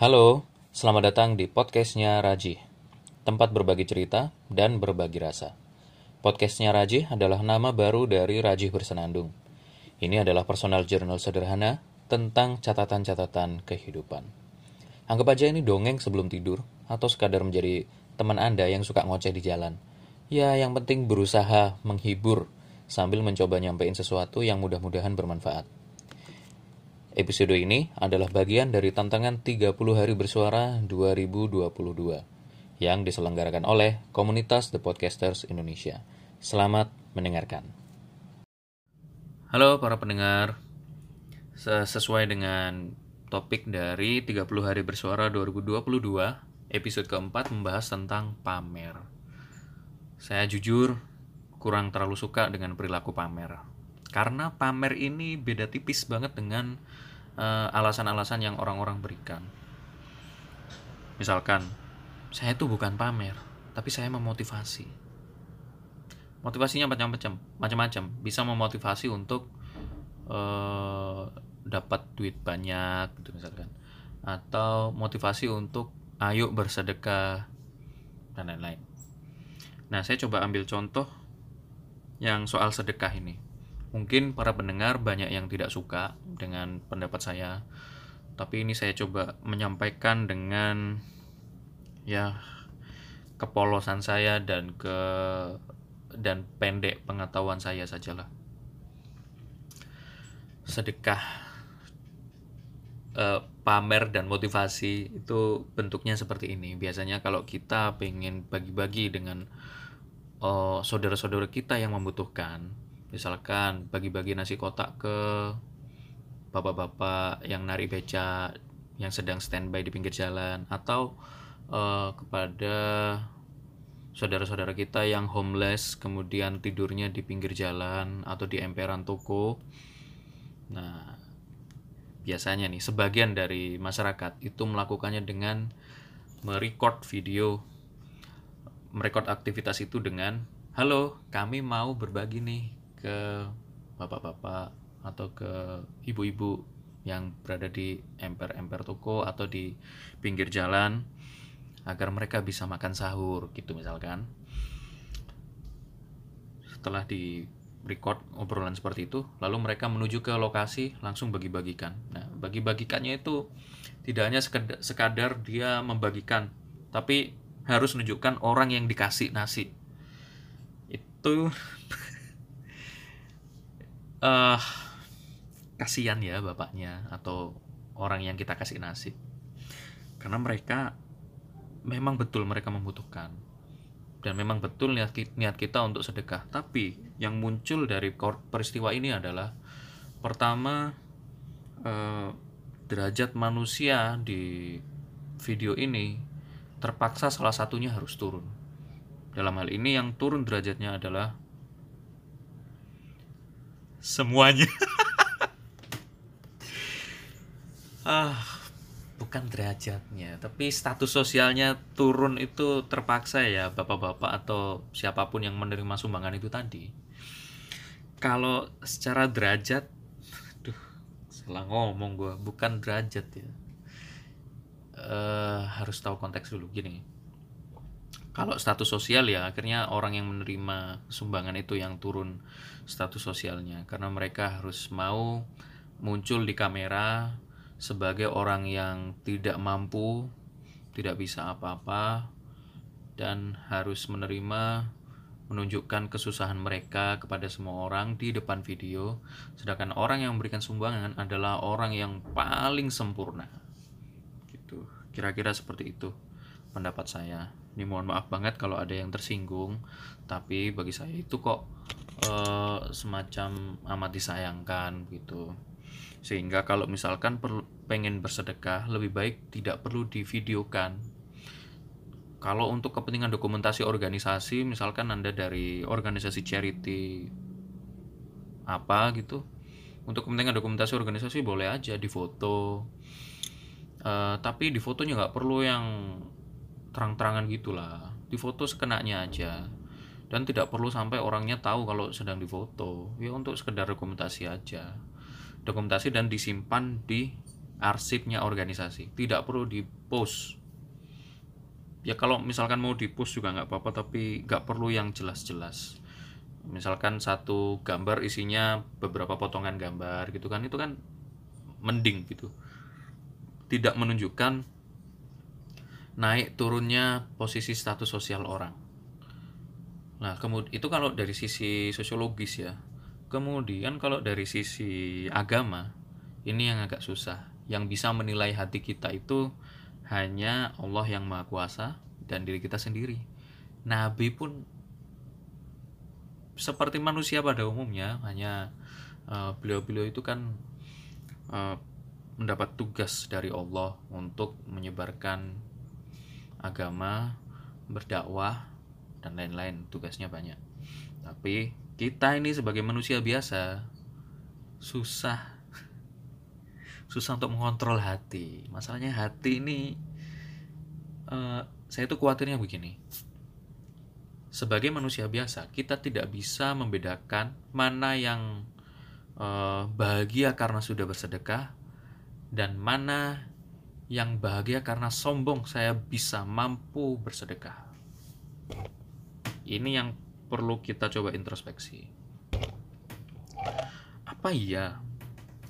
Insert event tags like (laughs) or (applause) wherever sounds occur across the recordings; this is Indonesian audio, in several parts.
Halo, selamat datang di podcastnya Raji, tempat berbagi cerita dan berbagi rasa. Podcastnya Raji adalah nama baru dari Raji Bersenandung. Ini adalah personal journal sederhana tentang catatan-catatan kehidupan. Anggap aja ini dongeng sebelum tidur, atau sekadar menjadi teman Anda yang suka ngoceh di jalan. Ya, yang penting berusaha menghibur sambil mencoba nyampein sesuatu yang mudah-mudahan bermanfaat. Episode ini adalah bagian dari tantangan 30 hari bersuara 2022 yang diselenggarakan oleh komunitas The Podcasters Indonesia. Selamat mendengarkan. Halo para pendengar. Sesuai dengan topik dari 30 hari bersuara 2022, episode keempat membahas tentang pamer. Saya jujur kurang terlalu suka dengan perilaku pamer. Karena pamer ini beda tipis banget dengan eh, alasan-alasan yang orang-orang berikan. Misalkan, saya itu bukan pamer, tapi saya memotivasi. Motivasinya macam-macam, macam-macam. Bisa memotivasi untuk uh, dapat duit banyak, gitu misalkan, atau motivasi untuk ayo bersedekah dan lain-lain. Nah, saya coba ambil contoh yang soal sedekah ini Mungkin para pendengar banyak yang tidak suka dengan pendapat saya, tapi ini saya coba menyampaikan dengan ya kepolosan saya dan ke dan pendek pengetahuan saya sajalah. Sedekah eh, pamer dan motivasi itu bentuknya seperti ini. Biasanya kalau kita pengen bagi-bagi dengan oh, saudara-saudara kita yang membutuhkan, misalkan bagi-bagi nasi kotak ke bapak-bapak yang nari beca yang sedang standby di pinggir jalan atau uh, kepada saudara-saudara kita yang homeless kemudian tidurnya di pinggir jalan atau di emperan toko. Nah biasanya nih sebagian dari masyarakat itu melakukannya dengan merecord video merecord aktivitas itu dengan halo kami mau berbagi nih ke bapak-bapak atau ke ibu-ibu yang berada di emper-emper toko atau di pinggir jalan agar mereka bisa makan sahur gitu misalkan. Setelah di record obrolan seperti itu lalu mereka menuju ke lokasi langsung bagi-bagikan. Nah bagi-bagikannya itu tidak hanya sekadar, sekadar dia membagikan tapi harus menunjukkan orang yang dikasih nasi. Itu uh, kasihan ya bapaknya atau orang yang kita kasih nasi karena mereka memang betul mereka membutuhkan. Dan memang betul niat niat kita untuk sedekah. Tapi yang muncul dari peristiwa ini adalah pertama eh, derajat manusia di video ini terpaksa salah satunya harus turun. Dalam hal ini yang turun derajatnya adalah semuanya. (laughs) Ah bukan derajatnya tapi status sosialnya turun itu terpaksa ya bapak-bapak atau siapa pun yang menerima sumbangan itu tadi. Kalau secara derajat duh salah ngomong gue bukan derajat ya. Uh, harus tahu konteks dulu. Gini kalau status sosial ya akhirnya orang yang menerima sumbangan itu yang turun status sosialnya. Karena mereka harus mau muncul di kamera sebagai orang yang tidak mampu, tidak bisa apa-apa dan harus menerima menunjukkan kesusahan mereka kepada semua orang di depan video. Sedangkan orang yang memberikan sumbangan adalah orang yang paling sempurna. Gitu. Kira-kira seperti itu pendapat saya ini mohon maaf banget kalau ada yang tersinggung tapi bagi saya itu kok uh, semacam amat disayangkan gitu. Sehingga kalau misalkan perlu pengen bersedekah lebih baik tidak perlu divideokan. Kalau untuk kepentingan dokumentasi organisasi misalkan anda dari organisasi charity apa gitu untuk kepentingan dokumentasi organisasi boleh aja difoto uh, tapi di fotonya nggak perlu yang terang-terangan gitulah. Difoto sekenanya aja. Dan tidak perlu sampai orangnya tahu kalau sedang difoto ya untuk sekedar dokumentasi aja. Dokumentasi dan disimpan di arsipnya organisasi. Tidak perlu di post ya kalau misalkan mau di post juga nggak apa-apa tapi nggak perlu yang jelas-jelas. Misalkan satu gambar isinya beberapa potongan gambar gitu kan itu kan mending gitu. Tidak menunjukkan naik turunnya posisi status sosial orang. Nah kemudian itu kalau dari sisi sosiologis ya. Kemudian kalau dari sisi agama ini yang agak susah. Yang bisa menilai hati kita itu hanya Allah yang Maha Kuasa dan diri kita sendiri. Nabi pun seperti manusia pada umumnya, hanya beliau beliau-beliau itu kan uh, mendapat tugas dari Allah untuk menyebarkan agama, berdakwah dan lain-lain. Tugasnya banyak. Tapi kita ini sebagai manusia biasa susah susah untuk mengontrol hati masalahnya hati ini uh, saya itu khawatirnya begini sebagai manusia biasa kita tidak bisa membedakan mana yang uh, bahagia karena sudah bersedekah dan mana yang bahagia karena sombong saya bisa mampu bersedekah. Ini yang perlu kita coba introspeksi. Apa iya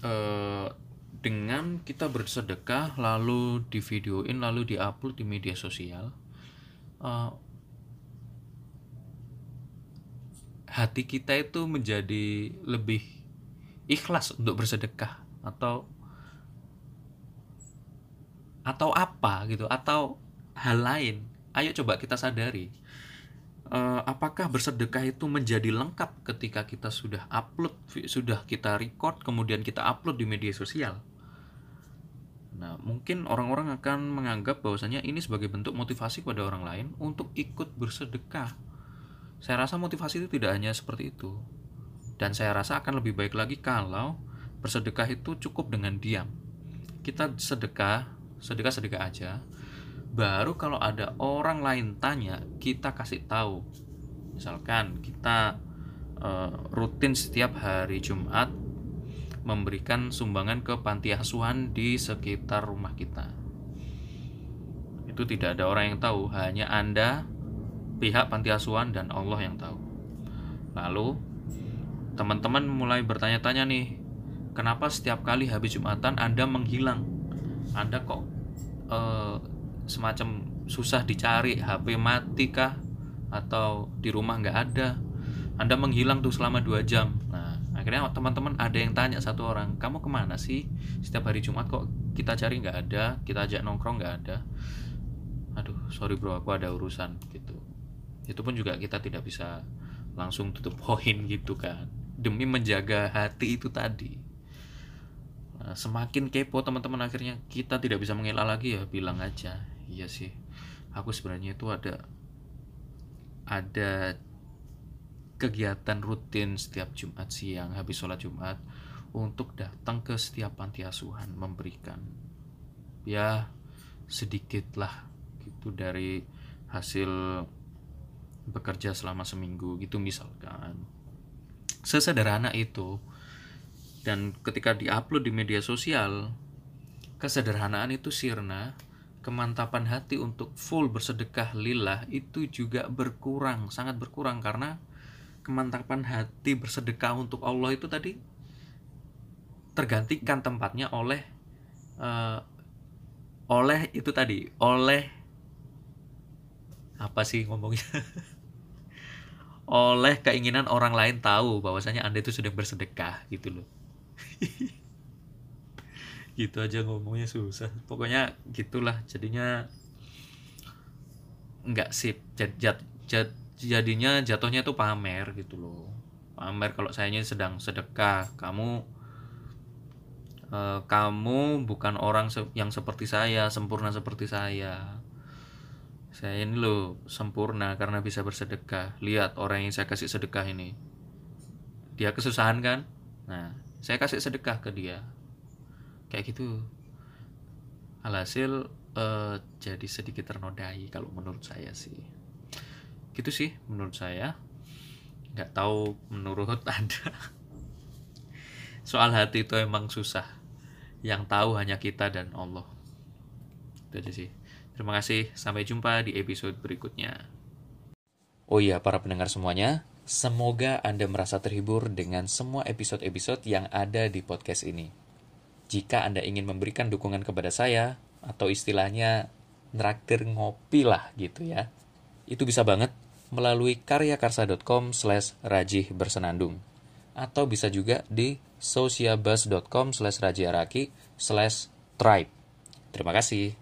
uh, dengan kita bersedekah lalu di videoin lalu diupload di media sosial uh, hati kita itu menjadi lebih ikhlas untuk bersedekah atau atau apa gitu atau hal lain ayo coba kita sadari uh, apakah bersedekah itu menjadi lengkap ketika kita sudah upload sudah kita record kemudian kita upload di media sosial Nah, mungkin orang-orang akan menganggap bahwasanya ini sebagai bentuk motivasi pada orang lain untuk ikut bersedekah. Saya rasa motivasi itu tidak hanya seperti itu. Dan saya rasa akan lebih baik lagi kalau bersedekah itu cukup dengan diam. Kita sedekah, sedekah-sedekah aja. Baru kalau ada orang lain tanya, kita kasih tahu. Misalkan kita uh, rutin setiap hari Jumat memberikan sumbangan ke panti asuhan di sekitar rumah kita. Itu tidak ada orang yang tahu, hanya Anda, pihak panti asuhan dan Allah yang tahu. Lalu teman-teman mulai bertanya-tanya nih, kenapa setiap kali habis Jumatan Anda menghilang? Anda kok eh, semacam susah dicari, HP mati kah? Atau di rumah nggak ada? Anda menghilang tuh selama dua jam. Nah, akhirnya teman-teman ada yang tanya satu orang kamu ke mana sih setiap hari Jumat kok kita cari nggak ada kita ajak nongkrong nggak ada aduh sorry bro aku ada urusan gitu itu pun juga kita tidak bisa langsung tutup (laughs) poin gitu kan demi menjaga hati itu tadi semakin kepo teman-teman akhirnya kita tidak bisa mengelak lagi ya bilang aja. Iya sih. Aku sebenarnya itu ada ada kegiatan rutin setiap Jumat siang habis sholat Jumat untuk datang ke setiap panti asuhan memberikan. Ya sedikit lah gitu dari hasil bekerja selama seminggu gitu misalkan. Sesederhana itu dan ketika diupload di media sosial kesederhanaan itu sirna kemantapan hati untuk full bersedekah lillah itu juga berkurang sangat berkurang karena kemantapan hati bersedekah untuk Allah itu tadi tergantikan tempatnya oleh uh, oleh itu tadi oleh apa sih ngomongnya? (laughs) Oleh keinginan orang lain tahu bahwasanya anda itu sudah bersedekah gitu loh (laughs) gitu aja ngomongnya susah. Pokoknya gitulah jadinya nggak sip. Jad, jad, jad, jadinya jatuhnya tuh pamer gitu loh. Pamer kalau sayanya sedang sedekah. Kamu uh, kamu bukan orang se yang seperti saya sempurna seperti saya. Saya ini loh sempurna karena bisa bersedekah. Lihat orang yang saya kasih sedekah ini. Dia kesusahan kan? Nah saya kasih sedekah ke dia. Kayak gitu. Alhasil uh, jadi sedikit ternodai kalau menurut saya sih. Gitu sih menurut saya. Nggak tahu menurut (laughs) anda. Soal hati itu emang susah. Yang tahu hanya kita dan Allah. Itu aja sih. Terima kasih, sampai jumpa di episode berikutnya. Oh iya, para pendengar semuanya, semoga Anda merasa terhibur dengan semua episode-episode yang ada di podcast ini. Jika Anda ingin memberikan dukungan kepada saya, atau istilahnya neraktir ngopi lah gitu ya, itu bisa banget melalui karyakarsa.com slash rajih bersenandung. Atau bisa juga di sociabus.com slash rajiaraki slash tribe. Terima kasih.